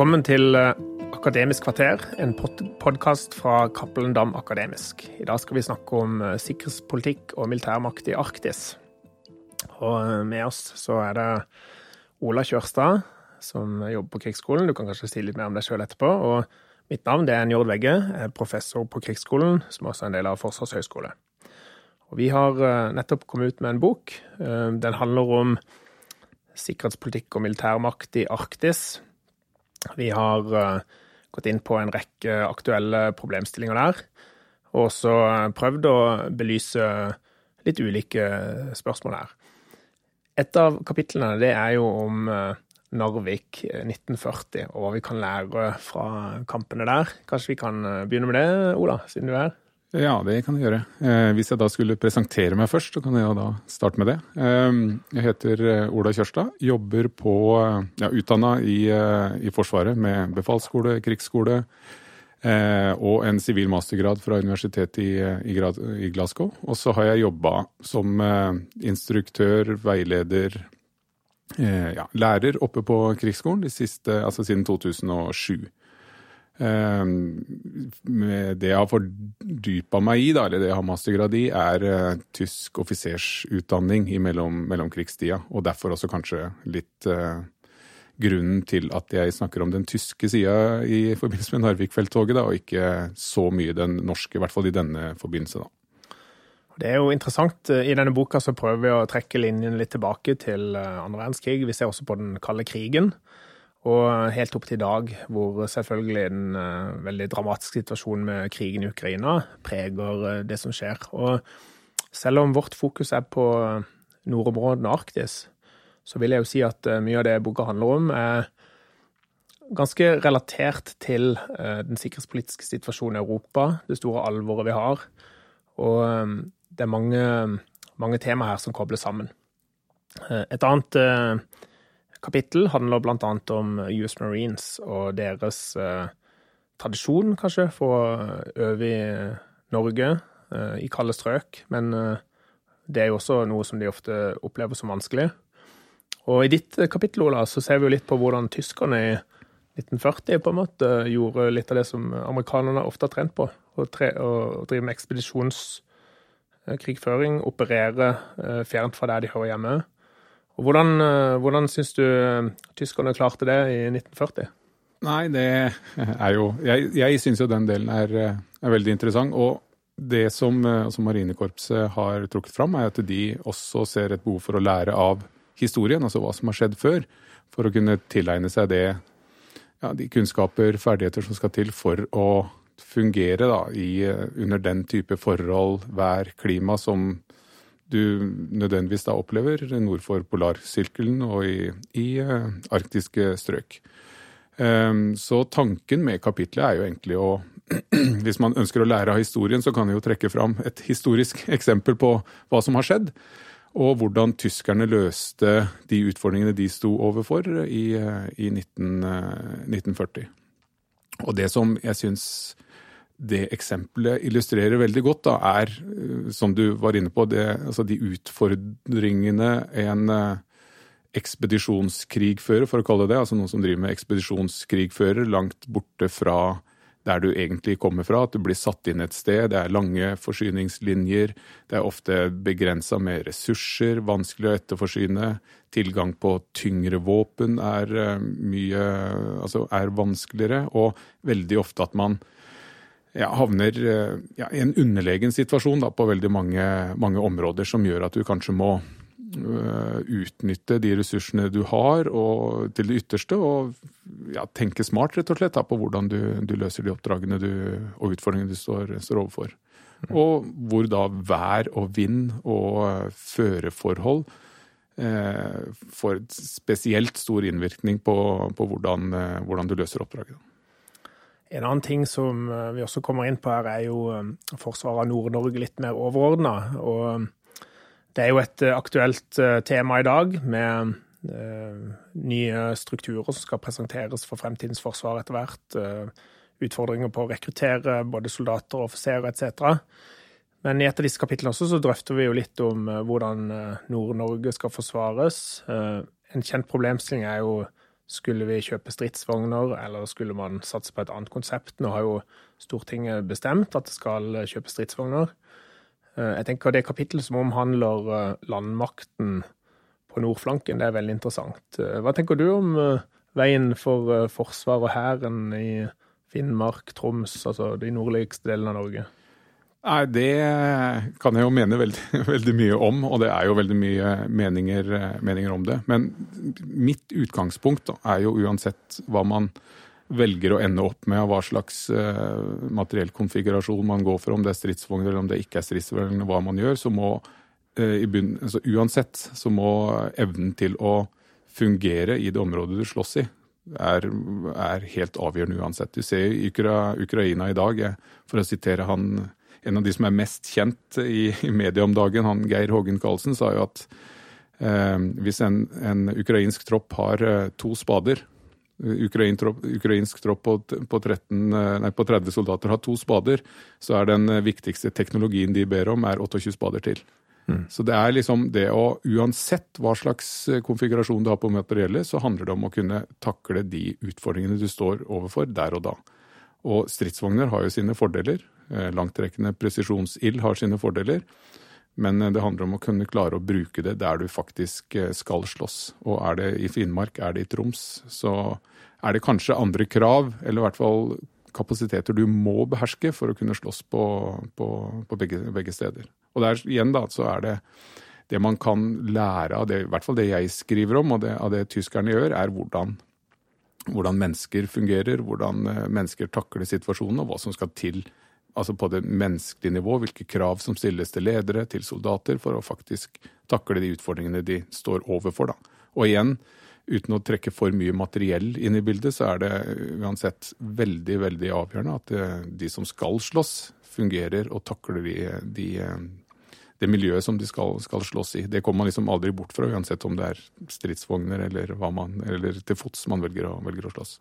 Velkommen til eh, Akademisk kvarter, en podkast fra Cappelen Dam Akademisk. I dag skal vi snakke om eh, sikkerhetspolitikk og militærmakt i Arktis. Og eh, med oss så er det Ola Kjørstad, som jobber på Krigsskolen. Du kan kanskje si litt mer om deg sjøl etterpå. Og mitt navn er Njord Vegge, er professor på Krigsskolen, som også er en del av Forsvarshøgskole. Og vi har nettopp kommet ut med en bok. Den handler om sikkerhetspolitikk og militærmakt i Arktis. Vi har uh, gått inn på en rekke aktuelle problemstillinger der, og også uh, prøvd å belyse litt ulike spørsmål her. Et av kapitlene det er jo om uh, Narvik 1940, og hva vi kan lære fra kampene der. Kanskje vi kan begynne med det, Ola, siden du er her? Ja, det kan jeg gjøre. Eh, hvis jeg da skulle presentere meg først, så kan jeg da starte med det. Eh, jeg heter eh, Ola Kjørstad. Jobber på ja, utdanna i, i, Forsvaret med befalsskole, krigsskole og en sivil mastergrad fra universitetet i, i, i Glasgow. Og så har jeg jobba som instruktør, veileder, ja, lærer oppe på krigsskolen de siste, altså siden 2007. Ehm, det jeg har fordypa meg i, da, eller det jeg har mastergrad i, er uh, tysk offisersutdanning i mellom, mellomkrigstida. Og derfor også kanskje litt uh, grunnen til at jeg snakker om den tyske sida i forbindelse med Narvik-felttoget, og ikke så mye den norske, i hvert fall i denne forbindelse. da. Det er jo interessant. I denne boka så prøver vi å trekke linjen litt tilbake til andre verdenskrig. Vi ser også på den kalde krigen. Og helt opp til i dag, hvor selvfølgelig den uh, veldig dramatiske situasjonen med krigen i Ukraina preger uh, det som skjer. Og selv om vårt fokus er på nordområdene Arktis, så vil jeg jo si at uh, mye av det boka handler om, er ganske relatert til den sikkerhetspolitiske situasjonen i Europa, det store alvoret vi har. Og det er mange, mange temaer her som kobles sammen. Et annet kapittel handler bl.a. om US Marines og deres eh, tradisjon, kanskje, for å øve i Norge eh, i kalde strøk. Men eh, det er jo også noe som de ofte opplever som vanskelig. Og i ditt kapittel, Ola, så ser vi jo litt på hvordan tyskerne i 1940 på en måte gjorde litt av det som amerikanerne ofte har trent på. Å, drive med ekspedisjonskrigføring, operere fjernt fra der de hører hjemme. Og hvordan, eh, hvordan syns du eh, tyskerne klarte det i 1940? Nei, det er jo Jeg, jeg syns jo den delen er, eh, er, veldig interessant. Og det som som, Marinekorpset har trukket fram, er at de også ser et behov for å lære av historien, altså hva som har skjedd før, for å kunne tilegne seg det, ja, de kunnskaper, ferdigheter som skal til for å fungere da, i, under den type forhold, vær, klima som du nødvendigvis da opplever nord for polarsirkelen og i, i uh, arktiske strøk. Um, så tanken med kapitlet er jo egentlig å Hvis man ønsker å lære av historien, så kan jeg jo trekke fram et historisk eksempel på hva som har skjedd. Og hvordan tyskerne løste de utfordringene de sto overfor i, i 19, uh, 1940. Og det som jeg syns det eksempelet illustrerer veldig godt, da, er, eh, som du var inne på, det, altså de utfordringene en eh, ekspedisjonskrigfører, for å kalle det det, altså noen som driver med ekspedisjonskrigfører langt borte fra der du egentlig kommer fra, at du blir satt inn et sted. Det er lange forsyningslinjer, det er ofte begrensa med ressurser, vanskelig å etterforsyne. Tilgang på tyngre våpen er eh, mye Altså er vanskeligere, og veldig ofte at man ja, havner eh, ja, i en underlegen situasjon da, på veldig mange, mange, områder, som gjør at du kanskje må uh, utnytte de ressursene du har og, til det ytterste, og ja, tenke smart rett og slett da, på hvordan du, du løser de oppdragene du, og utfordringene du står, står overfor. Mm. Og hvor da vær og vind og føreforhold eh, får spesielt stor innvirkning på, på hvordan, eh, hvordan, du løser oppdraget. En annen ting som eh, vi også kommer inn på her, er jo eh, forsvaret av Nord-Norge litt mer overordna. Og eh, det er jo et aktuelt tema i dag med nye strukturer som skal presenteres for fremtidens forsvar etter hvert. Utfordringer på å rekruttere både soldater og offiserer etc. Men i et av disse kapitlene også så drøfter vi jo litt om hvordan Nord-Norge skal forsvares. En kjent problemstilling er jo Skulle vi kjøpe stridsvogner, eller skulle man satse på et annet konsept? Nå har jo Stortinget bestemt at det skal kjøpe stridsvogner. Eh, jeg tenker Det kapittelet som omhandler eh, landmakten på nordflanken, det er veldig interessant. Eh, hva tenker du om veien for forsvar og hæren i Finnmark, Troms, altså de nordligste delene av Norge? Nei, Det kan jeg jo mene veldig, veldig, mye om, og det er jo veldig mye meninger, meninger om det. Men mitt utgangspunkt da, er jo uansett hva man velger å ende opp med, og hva slags uh, materiell konfigurasjon man går for, om det er stridsvogner eller om det ikke er stridsvogner, hva man gjør, så må uh, bunn, altså, uansett så må evnen til å fungere i det området du slåss i, er, er helt avgjørende uansett. Du ser Ukra, Ukraina i dag, for å sitere han, en av de som er mest kjent i, i media om dagen, han Geir Hågen Karlsen, sa jo at eh, hvis en, en, ukrainsk tropp har to spader, ukrainsk tropp på, på, 13, nei, på, 30 soldater har to spader, så er den viktigste teknologien de ber om, er 28 spader til. Mm. Så det er liksom det å Uansett hva slags konfigurasjon du har på materiellet, så handler det om å kunne takle de utfordringene du står overfor der og da. Og stridsvogner har jo sine fordeler. Eh, langtrekkende presisjonsild har sine fordeler. Men eh, det handler om å kunne klare å bruke det der du faktisk eh, skal slåss. Og er det i Finnmark, er det i Troms, så er det kanskje andre krav, eller i hvert fall kapasiteter du må beherske for å kunne slåss på, på, på begge, begge, steder. Og der igjen da, så er det det man kan lære av det, i hvert fall det jeg skriver om, og det, av det tyskerne gjør, er hvordan, hvordan mennesker fungerer, hvordan eh, mennesker takler situasjonen, og hva som skal til altså på det menneskelige nivå, hvilke krav som stilles til ledere, til soldater, for å faktisk takle de utfordringene de står overfor. Da. Og igjen, uten å trekke for mye materiell inn i bildet, så er det uansett veldig, veldig avgjørende at eh, de som skal slåss, fungerer og takler de, de, det miljøet som de skal, skal, slåss i. Det kommer man liksom aldri bort fra, uansett om det er stridsvogner eller, man, eller til fots man velger å, velger å slåss.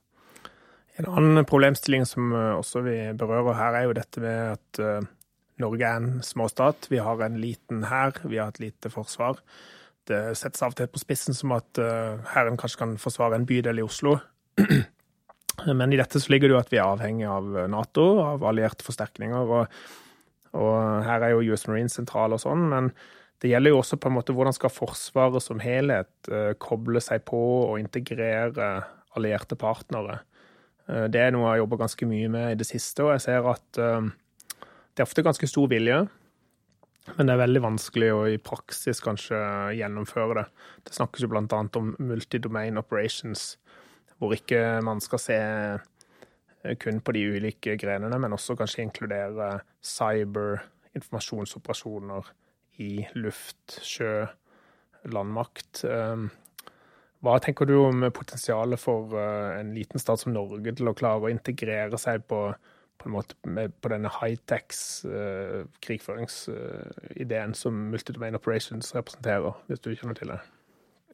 En annen problemstilling som eh, også vi berører her, er jo dette med at uh, Norge er en småstat. Vi har en liten hær, vi har et lite forsvar. Det settes av og til på spissen som at uh, hæren kanskje kan forsvare en bydel i Oslo. Men i dette så ligger det jo at vi er avhengig av Nato, av allierte forsterkninger. Og, og her er jo US Marines sentral og sånn. men det gjelder jo også på en måte hvordan skal Forsvaret som helhet uh, koble seg på og integrere allierte partnere. Eh, det er noe jeg har jobba ganske mye med i det siste, og jeg ser at eh, det er ofte ganske stor vilje. Men det er veldig vanskelig å i praksis kanskje gjennomføre det. Det snakkes jo bl.a. om multidomain operations, hvor ikke man skal se eh, kun på de ulike grenene, men også kanskje inkludere cyber, informasjonsoperasjoner i luft, sjø, landmakt. Hva tenker du om potensialet for eh, en liten stat som Norge til å klare å integrere seg på, på, måte, på denne high-tax-krigføringsideen uh, som Multidomain Operations representerer, hvis du kjenner til det?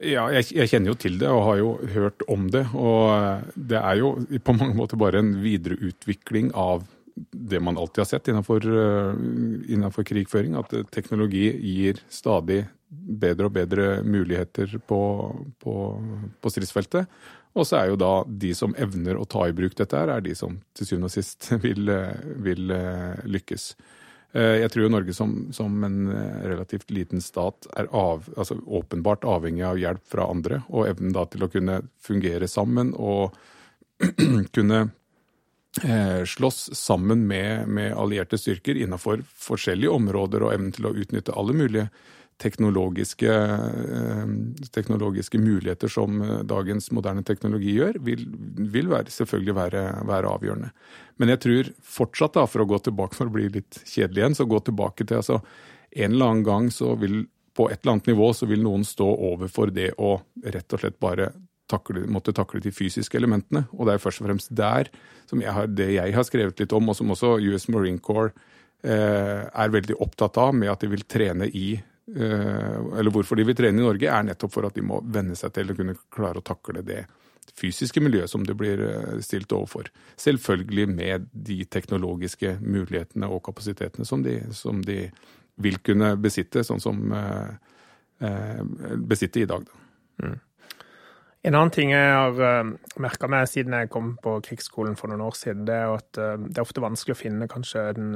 Ja, jeg, jeg, kjenner jo til det og har jo hørt om det. Og det er jo på mange måter bare en videreutvikling av det man alltid har sett innenfor, uh, innenfor krigføring. At teknologi gir stadig bedre og bedre muligheter på, på, på stridsfeltet. Og så er jo da de som evner å ta i bruk dette her, er de som til syvende og sist vil, vil eh, lykkes. Eh, jeg tror jo Norge som, som, en eh, relativt liten stat er av, altså åpenbart avhengig av hjelp fra andre, og evnen da til å kunne fungere sammen og kunne slåss sammen med, med, allierte styrker innenfor forskjellige områder og evnen til å utnytte alle mulige teknologiske, eh, teknologiske muligheter som eh, dagens moderne teknologi gjør, vil, vil være, selvfølgelig være, være, avgjørende. Men jeg tror fortsatt, da, for å gå tilbake for å bli litt kjedelig igjen, så gå tilbake til altså, En eller annen gang så vil på et eller annet nivå så vil noen stå overfor det å rett og slett bare takle, måtte takle de fysiske elementene. Og det er først og fremst der som jeg har, det jeg har skrevet litt om, og som også US Marine Corps eh, er veldig opptatt av, med at de vil trene i eller hvorfor de vil trene i Norge, er nettopp for at de må venne seg til å kunne klare å takle det fysiske miljøet som det blir eh, stilt overfor. Selvfølgelig med de teknologiske mulighetene og kapasitetene som de, som de vil kunne besitte, sånn som eh, eh i dag. Mm. En annen ting jeg har merka meg siden jeg kom på krigsskolen for noen år siden, det er at det er ofte vanskelig å finne kanskje den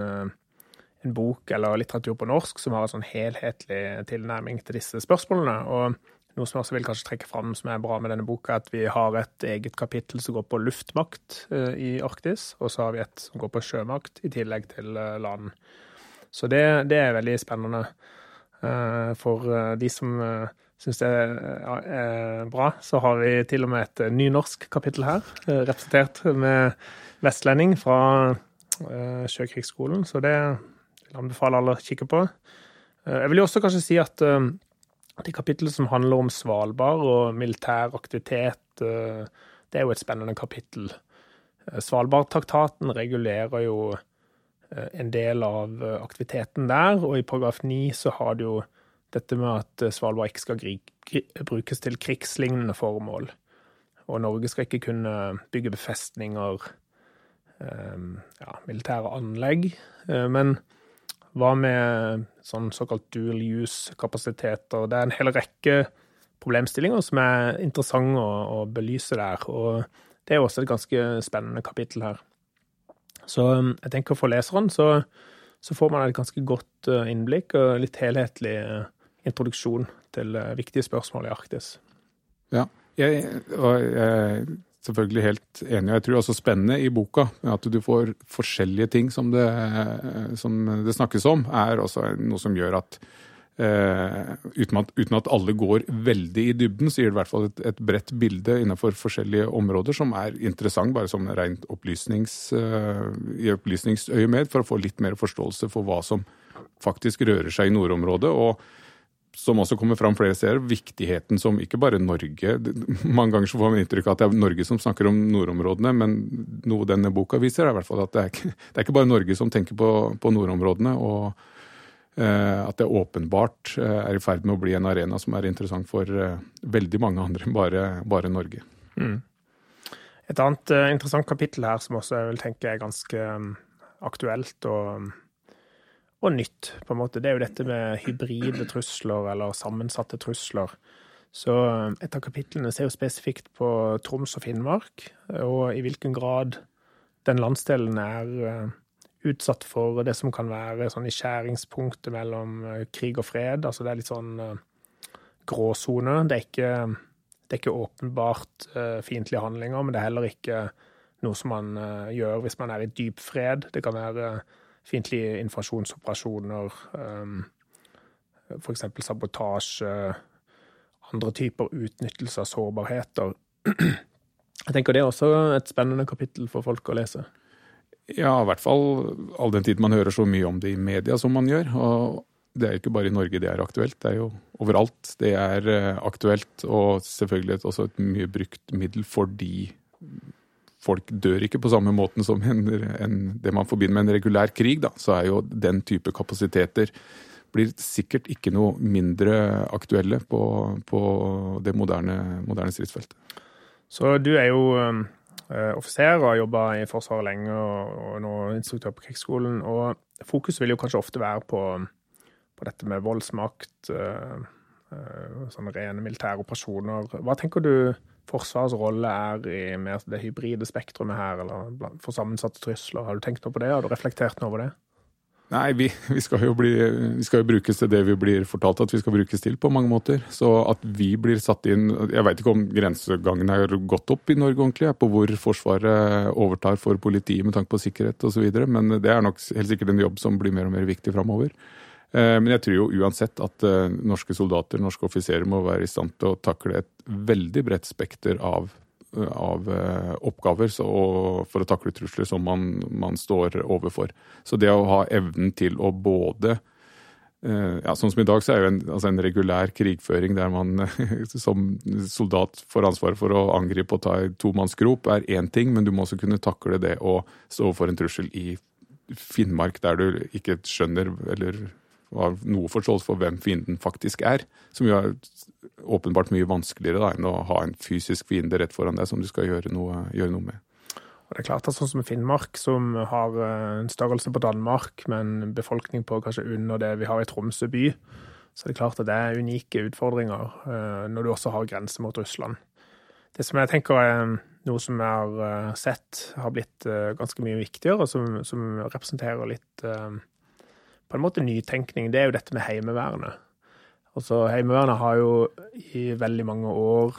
en, bok eller litteratur på norsk som har en sånn helhetlig tilnærming til disse spørsmålene. Og noe som jeg også vil kanskje trekke fram som er bra med denne boka, er at vi har et eget kapittel som går på luftmakt i Arktis, og så har vi et som går på sjømakt, i tillegg til land. Så det, det er veldig spennende for de som syns det er bra, så har vi til og med et eh, nynorsk kapittel her, eh, representert med vestlending fra eh, Sjøkrigsskolen. Så det vil anbefale alle å kikke på. Jeg vil jo også kanskje si at de kapitlene som handler om Svalbard og militær aktivitet, det er jo et spennende kapittel. Svalbardtraktaten regulerer jo en del av aktiviteten der, og i paragraf 9 så har det jo dette med at eh, Svalbard ikke skal brukes til krigslignende formål. Og Norge skal ikke kunne bygge befestninger, ehm, ja, militære anlegg. Eh, men hva med sånn såkalt dual use-kapasiteter? Det er en hel rekke problemstillinger som er interessante å, å belyse der. Og det er også et ganske spennende kapittel her. Så ehm, jeg tenker for leseren så, så får man et ganske godt eh, innblikk og litt helhetlig introduksjon til eh, viktige spørsmål i Arktis. Ja, jeg, og jeg er selvfølgelig helt enig, og jeg tror også spennende i boka at du får forskjellige ting som det, som det snakkes om, er også noe som gjør at Uh, uten, at, uten, at, alle går veldig i dybden, så gir det i hvert fall et, et bredt bilde innenfor forskjellige områder som er interessant, bare som rent opplysnings, uh, i opplysningsøyemed, for å få litt mer forståelse for hva som faktisk rører seg i nordområdet. og som også kommer fram flere steder, viktigheten som ikke bare Norge Mange ganger så får man inntrykk av at det er Norge som snakker om nordområdene, men noe denne boka viser, er i hvert fall at det er ikke, det er ikke bare Norge som tenker på, på nordområdene. og eh, at det åpenbart eh, er i ferd med å bli en arena som er interessant for eh, veldig mange andre enn bare, bare Norge. Mm. Et annet uh, interessant kapittel her som også jeg vil tenke er ganske um, aktuelt og og nytt, på en måte. Det er jo dette med hybride trusler, eller sammensatte trusler. Så eh, et av kapitlene ser jo spesifikt på Troms og Finnmark, og i hvilken grad den landsdelen er eh, utsatt for det som kan være sånn i skjæringspunktet mellom eh, krig og fred. Altså det er litt sånn gråsone. Det, det, er ikke åpenbart fiendtlige handlinger, men det er heller ikke noe som man gjør hvis man er i dyp fred. Det kan være fiendtlige invasjonsoperasjoner, um, f.eks. sabotasje, andre typer utnyttelse av sårbarheter. Jeg tenker det er også et spennende kapittel for folk å lese. Ja, i hvert fall all den tid man hører så mye om det i media som man gjør. Og det er ikke bare i Norge det er aktuelt, det er jo overalt det er eh, aktuelt. Og selvfølgelig også et mye brukt middel fordi folk dør ikke på samme måten som en, en, det man forbinder med en regulær krig, da, så er jo den type kapasiteter blir sikkert ikke noe mindre aktuelle på, på det moderne, moderne, stridsfeltet. Så du er jo uh, offiser og har jobba i Forsvaret lenge og, og nå instruktør på krigsskolen. og Fokus vil jo kanskje ofte være på, på dette med voldsmakt, uh, uh, sånne rene militære operasjoner. Hva tenker du Forsvarets rolle er i mer det hybride spektrumet her, eller for sammensatte trusler. Har du tenkt noe på det? Har du reflektert noe over det? Nei, vi, vi, skal bli, vi, skal jo brukes til det vi blir fortalt at vi skal brukes til, på mange måter. Så at vi blir satt inn Jeg veit ikke om grensegangen har gått opp i Norge ordentlig, på hvor Forsvaret overtar for politiet med tanke på sikkerhet osv., men det er nok helt sikkert en jobb som blir mer og mer viktig framover. Eh, men jeg tror jo uansett at eh, norske soldater, norske offiserer, må være i stand til å takle et veldig bredt spekter av, eh, av oppgaver for å takle trusler som man, man, står overfor. Så det å ha evnen til å både ja, Sånn som i dag, så er jo en, altså en regulær krigføring der man som soldat får ansvaret for å angripe og ta ei tomannsgrop, er én ting, men du må også kunne takle det å stå overfor en trussel i Finnmark der du ikke skjønner eller har noe forståelse for hvem fienden faktisk er. Som jo er åpenbart mye vanskeligere da, enn å ha en fysisk fiende rett foran deg som du skal gjøre noe, gjøre noe med. Og det er klart at Sånn som Finnmark, som har eh, en størrelse på Danmark, med en befolkning på kanskje under det vi har i Tromsø by, så er det klart at det er unike utfordringer eh, når du også har grense mot Russland. det som jeg tenker er noe som jeg har eh, sett har blitt ganske mye viktigere, og som, som representerer litt på en måte nytenkning, det er jo dette med Heimevernet. Altså, Heimevernet har jo i veldig mange år,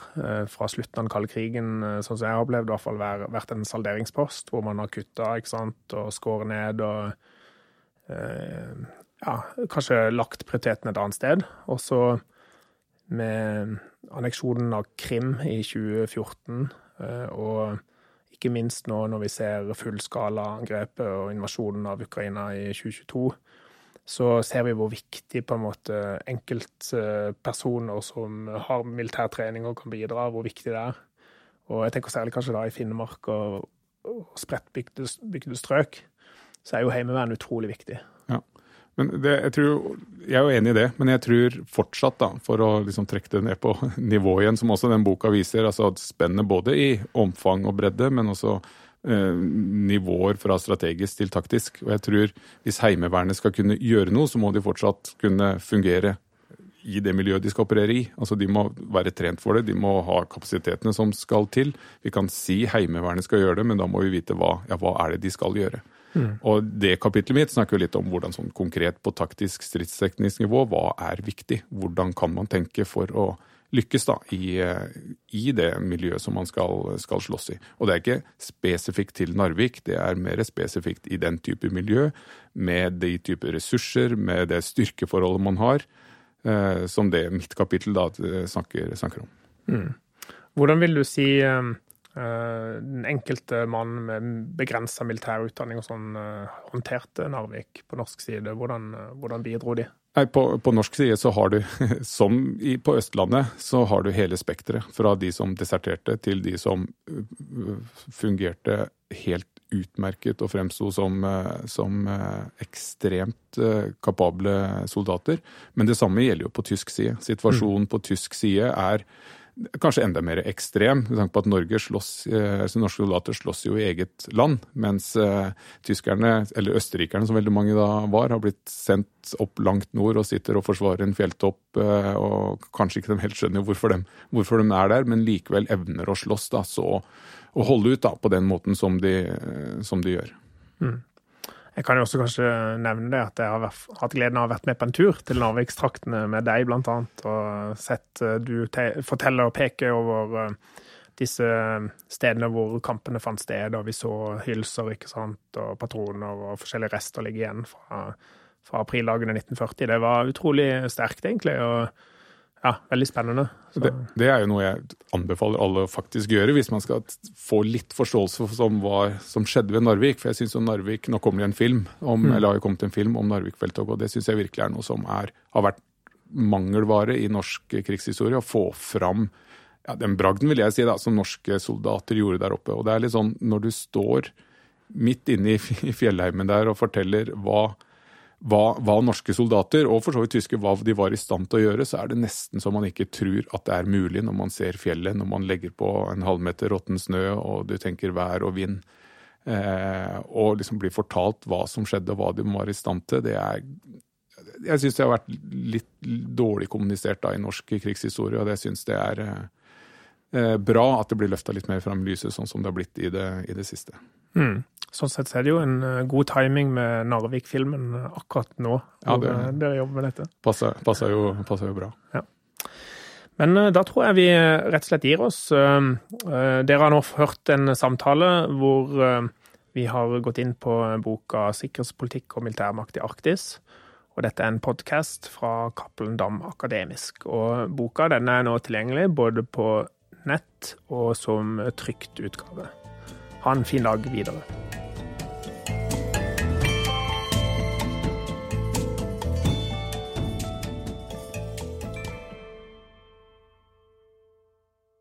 fra slutten av den kalde krigen, sånn som jeg har opplevd, i hvert fall vært en salderingspost hvor man har kutta og skåret ned og ja, kanskje lagt prioriteten et annet sted. Og så med anneksjonen av Krim i 2014 Eh, og ikke minst nå når vi ser fullskalaangrepet og invasjonen av Ukraina i 2022, så ser vi hvor viktig på en måte enkeltpersoner som har militær trening og kan bidra, hvor viktig det er. Og jeg tenker særlig kanskje da i Finnmark og, og spredtbygde strøk, så er jo Heimevernet utrolig viktig. Ja. Men det, jeg, tror, jeg, er jo enig i det, men jeg tror fortsatt, da, for å liksom trekke det ned på nivå igjen, som også den boka viser, altså at spennet både i omfang og bredde, men også nivåer fra strategisk til taktisk. Og jeg tror hvis Heimevernet skal kunne gjøre noe, så må de fortsatt kunne fungere i det miljøet de skal operere i. Altså De må være trent for det, de må ha kapasitetene som skal til. Vi kan si Heimevernet skal gjøre det, men da må vi vite hva, ja, hva er det de skal gjøre. Mm. Og det kapitlet mitt snakker litt om hvordan sånn konkret på taktisk stridsteknisk nivå, hva er viktig? Hvordan kan man tenke for å lykkes da i, i det miljøet som man skal, skal, slåss i. Og det er ikke spesifikt til Narvik, det er mer spesifikt i den type miljø, med de type ressurser, med det styrkeforholdet man har, eh, som det mitt kapittel da snakker, snakker om. Mm. Hvordan vil du si eh, Eh, den enkelte mann med begrensa militær utdanning og sånn eh, håndterte Narvik på norsk side. Hvordan, eh, hvordan bidro de? Nei, på, på, norsk side så har du, som i, på Østlandet, så har du hele spekteret. Fra de som deserterte, til de som fungerte helt utmerket og fremsto som, som ekstremt kapable soldater. Men det samme gjelder jo på tysk side. Situasjonen på tysk side er kanskje enda mer ekstrem, med tanke på at Norge slåss, eh, altså norske soldater slåss jo i eget land, mens uh, tyskerne, eller østerrikerne som veldig mange da var, har blitt sendt opp langt nord og sitter og forsvarer en fjelltopp, uh, og kanskje ikke de helt skjønner hvorfor de, hvorfor de, er der, men likevel evner å slåss da, så, og holde ut da, på den måten som de, som de gjør. Mm. Jeg kan jo også kanskje nevne det at jeg har hatt gleden av å ha vært med på en tur til Narvikstraktene med deg, blant annet, og sett eh, du fortelle og peke over eh, disse stedene hvor kampene fant sted, og vi så hylser ikke sant, og patroner og forskjellige rester ligge igjen fra, fra aprildagene 1940. Det var utrolig sterkt, egentlig. og ja, veldig spennende. Det, det, er jo noe jeg anbefaler alle å faktisk gjøre, hvis man skal få litt forståelse for som, var, som skjedde ved Narvik. For jeg syns Narvik Nå kommer det en film om, mm. eller har jo kommet en film om Narvik-felttoget, og det syns jeg virkelig er noe som er, har vært mangelvare i norsk krigshistorie. Å få fram ja, den bragden, vil jeg si, da, som norske soldater gjorde der oppe. Og det er litt sånn, når du står midt inne i fjellheimen der og forteller hva hva, hva, norske soldater, og for så vidt tyske, hva de var i stand til å gjøre, så er det nesten så man ikke tror at det er mulig når man ser fjellet, når man legger på en halvmeter råtten snø og du tenker vær og vind. Eh, og liksom blir fortalt hva som skjedde og hva de var i stand til, det er Jeg syns det har vært litt dårlig kommunisert da i norsk krigshistorie, og det syns det er eh, bra at det blir løfta litt mer fram i lyset, sånn som det har blitt i det, i det siste. Mm. Sånn sett er det jo en eh, god timing med Narvik-filmen eh, akkurat nå, ja, det, hvor eh, dere jobber med dette. Passer, passer, jo, passer jo, bra. Ja. Men da tror jeg vi rett og slett gir oss. Dere har nå hørt en samtale hvor vi har gått inn på boka 'Sikkerhetspolitikk og militærmakt i Arktis'. Og dette er en podkast fra Cappelen Dam Akademisk. Og boka den er nå tilgjengelig både på nett og som trykt utgave. Ha en fin dag videre.